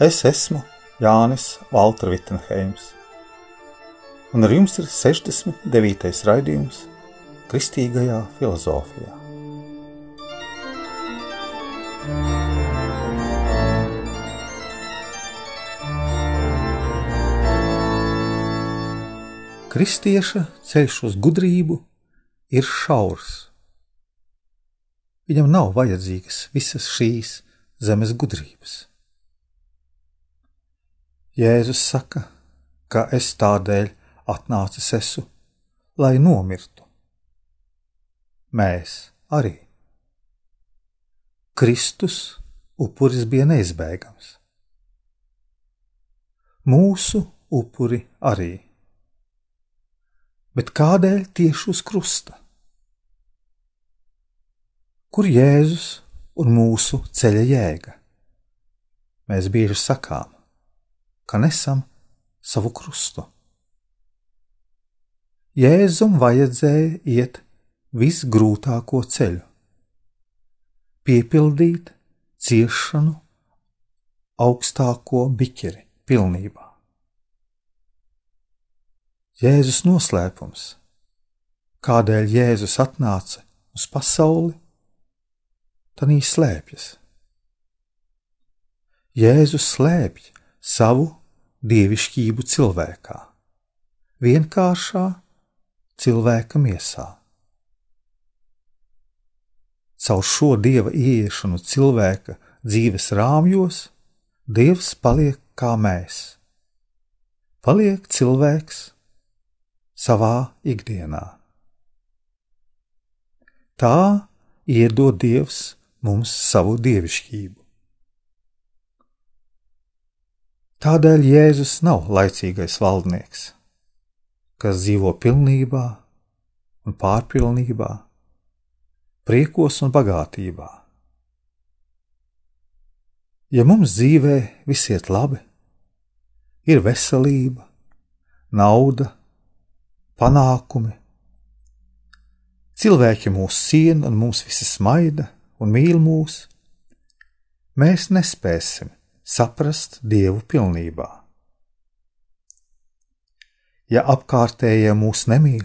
Es esmu Jānis Valtra Vitsenheims, un ar jums ir 69. raidījums Kristīgajā filozofijā. Kristieša ceļš uz gudrību ir šaurs. Viņam nav vajadzīgas visas šīs zemes gudrības. Jēzus saka, ka es tādēļ atnācis esmu, lai nomirtu. Mēs arī. Kristus upuris bija neizbēgams. Mūsu upuri arī. Bet kādēļ tieši uz krusta? Kur Jēzus un mūsu ceļa jēga? Mēs bieži sakām, ka nesam savu krustu. Jēzum vajadzēja iet visgrūtāko ceļu, piepildīt ciešanu augstāko biķeri pilnībā. Jēzus noslēpums, kādēļ Jēzus atnāca uz pasauli, tad īstenībā slēpjas. Jēzus slēpj savu dievišķību cilvēkā, vienkāršā cilvēka miesā. Caur šo dieva ieiešanu cilvēka dzīves rāmjos, dievs paliek kā mēs. Paliek cilvēks savā ikdienā. Tā iedod Dievs mums savu dievišķību. Tādēļ Jēzus nav laicīgais valdnieks, kas dzīvo pilnībā un pārpilnībā, priekos un bagātībā. Ja mums dzīvē viss iet labi, ir veselība, nauda, panākumi, cilvēki mūs ciena un mūs visi smaida un mīl mūs, mēs nespēsim saprast Dievu pilnībā. Ja apkārtējie mūs nemīl,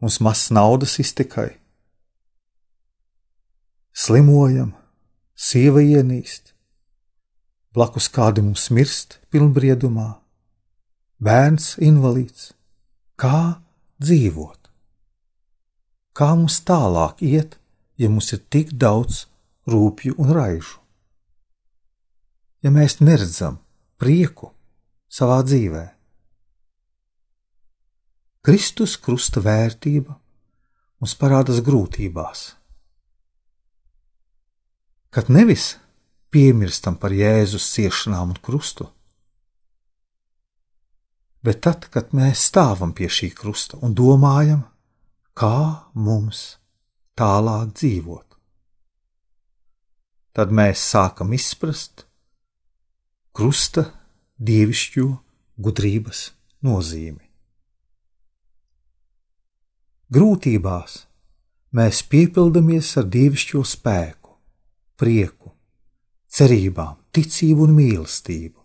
mums maz naudas iztikai, slimojam, sieva ienīst, blakus kādi mums mirst pilnbriedumā, bērns invalīds. Kā dzīvot? Kā mums tālāk iet, ja mums ir tik daudz rūpju un raižu? Ja mēs neredzam prieku savā dzīvē. Kristus krusta vērtība mums parādās grūtībās. Kad nevis piemirstam par Jēzus ciešanām un krustu, bet tad, kad mēs stāvam pie šī krusta un domājam, kā mums tālāk dzīvot, tad mēs sākam izprast, krusta dievišķo gudrības nozīmi. Grūtībās mēs piepildamies ar dievišķo spēku, prieku, cerībām, ticību un mīlestību.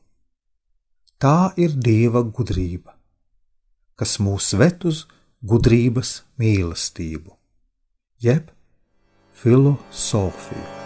Tā ir dieva gudrība, kas mūs ved uz gudrības mīlestību, jeb filozofiju.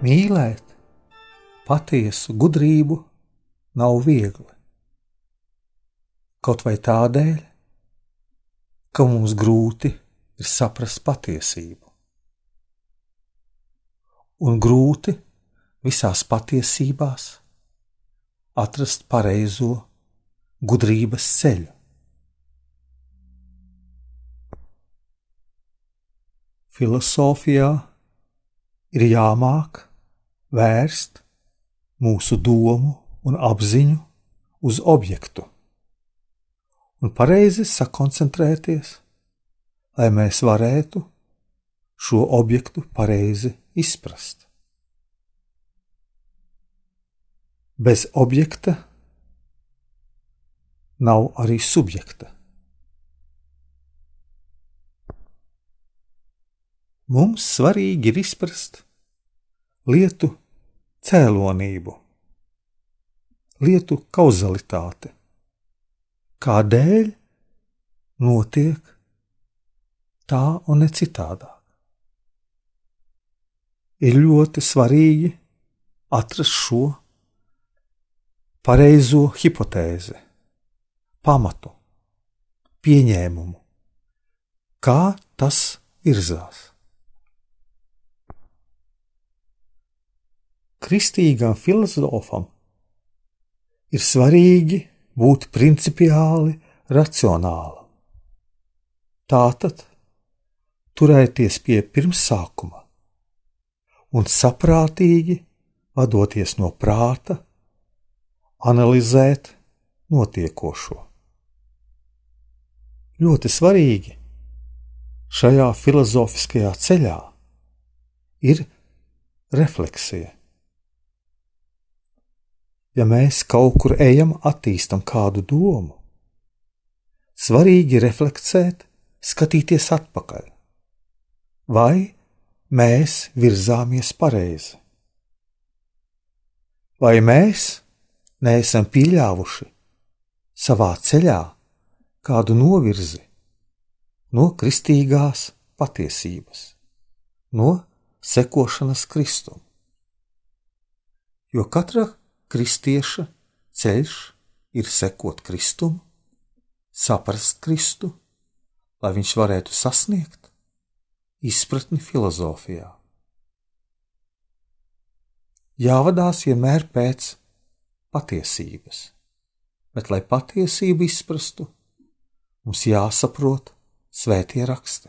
Mīlēt patiesu gudrību nav viegli. Kaut vai tādēļ, ka mums grūti ir saprast patiesību. Un grūti visās patiesībās atrast pareizo gudrības ceļu. Filosofijā ir jāmāk vērst mūsu domu un apziņu uz objektu un pareizi sakoncentrēties, lai mēs varētu šo objektu pareizi izprast. Bez objekta nav arī subjekta. Mums svarīgi ir izprast lietu cēlonību, lietu kauzalitāti. Kādēļ notiek tā un ne citādāk? Ir ļoti svarīgi atrast šo pareizo hipotēzi, pamatu, pieņēmumu, kā tas virzās. Kristīgam filozofam ir svarīgi būt principiāli racionālam. Tātad turēties pie pirmsākuma un saprātīgi vadoties no prāta, analizēt notiekošo. Ļoti svarīgi šajā filozofiskajā ceļā ir refleksija ja mēs kaut kur ejam, attīstam kādu domu. Svarīgi reflektēt, skatīties atpakaļ. Vai mēs virzāmies pareizi? Vai mēs neesam pieļāvuši savā ceļā kādu novirzi no kristīgās patiesības, no sekošanas Kristum? Jo katra kristieša ceļš ir sekot Kristum, saprast Kristu, lai viņš varētu sasniegt izpratni filozofijā. Jāvadās vienmēr pēc patiesības, bet, lai patiesību izprastu, mums jāsaprot svētie raksti.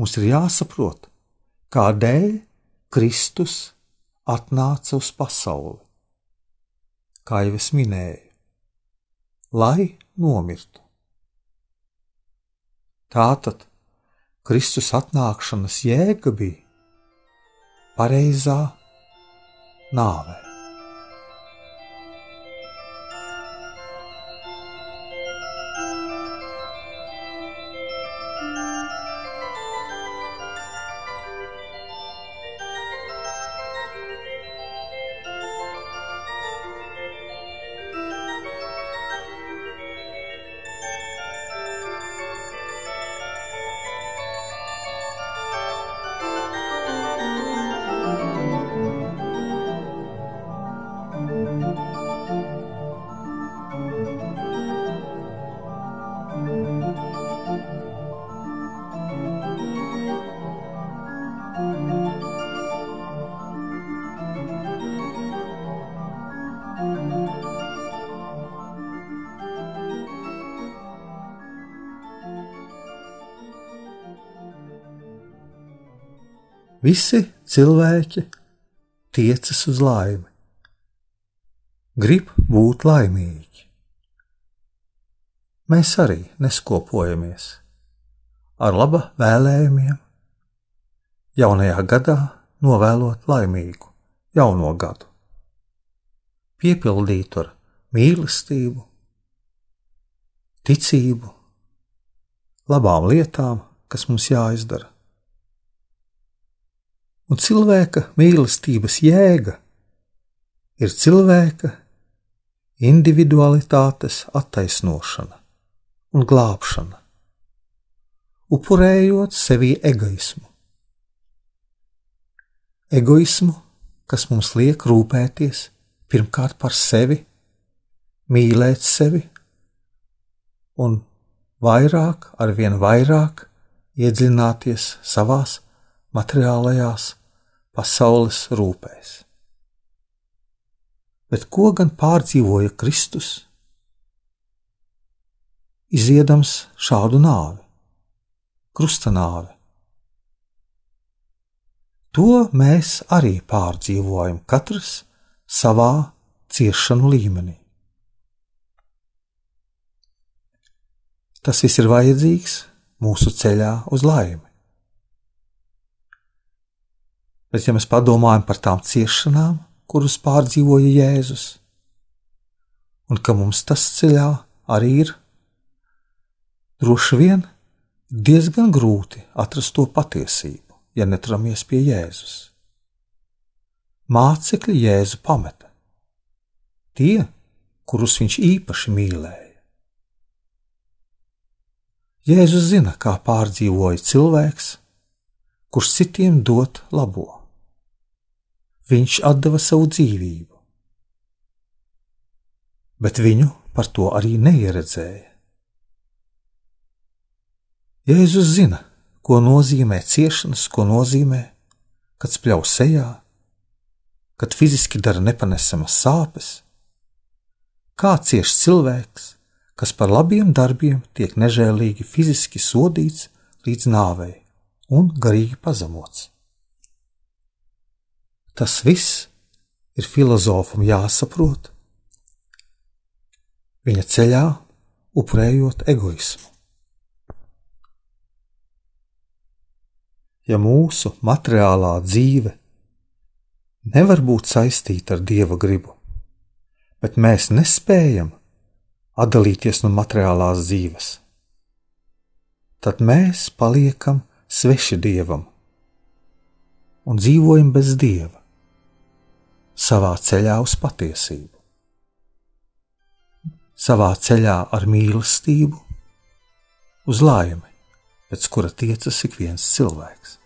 Mums ir jāsaprot, kādēļ Kristus atnāca uz pasauli, kā jau es minēju, lai nomirtu. Tātad Kristus atnākšanas jēga bija pareizā nāvē. Visi cilvēki tiecas uz laimi, grib būt laimīgi. Mēs arī neskopojamies ar laba vēlējumiem, jaunajā gadā novēlot laimīgu jauno gadu, piepildītu ar mīlestību, ticību, labām lietām, kas mums jāizdara un cilvēka mīlestības jēga ir cilvēka individualitātes attaisnošana un glābšana, upurējot sevī egoismu. egoismu, kas mums liek rūpēties pirmkārt par sevi, mīlēt sevi un vairāk, arvien vairāk iedziļināties savās materiālajās pasaules rūpēs. Bet ko gan pārdzīvoja Kristus, iziedams šādu nāvi, krusta nāvi? To mēs arī pārdzīvojam, katrs savā ciešanu līmenī. Tas viss ir vajadzīgs mūsu ceļā uz laimi. Bet, ja mēs padomājam par tām ciešanām, kuras pārdzīvoja Jēzus, un ka mums tas ceļā arī ir, droši vien diezgan grūti atrast to patiesību, ja neturamies pie Jēzus. Mācekļi Jēzu pameta, tie, kurus viņš īpaši mīlēja. Jēzus zina, kā pārdzīvoja cilvēks, kurš citiem dot labo. Viņš deva savu dzīvību, bet viņu par to arī neieredzēja. Jēzus zina, ko nozīmē ciešanas, ko nozīmē, kad spļauj sejā, kad fiziski dara nepanesamas sāpes. Kā cieš cilvēks, kas par labiem darbiem tiek nežēlīgi fiziski sodīts līdz nāvei un garīgi pazemots. Tas viss ir filozofam jāsaprot, viņa ceļā upurējot egoismu. Ja mūsu materiālā dzīve nevar būt saistīta ar dieva gribu, bet mēs nespējam atdalīties no materiālās dzīves. Tad mēs paliekam sveši dievam un dzīvojam bez dieva, savā ceļā uz patiesību, savā ceļā ar mīlestību, uz laimi, pēc kura tiecas ik viens cilvēks.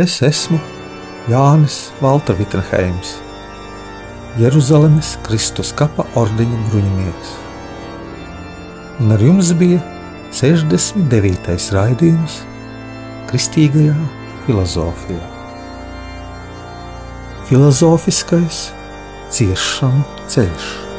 Es esmu Jānis Valtra Vitsenheims, Jeruzalemes Kristus kapa ordeņa bruņinieks. Un ar jums bija 69. raidījums Kristīgajā filozofijā. Filozofiskais ciešanu ceļš.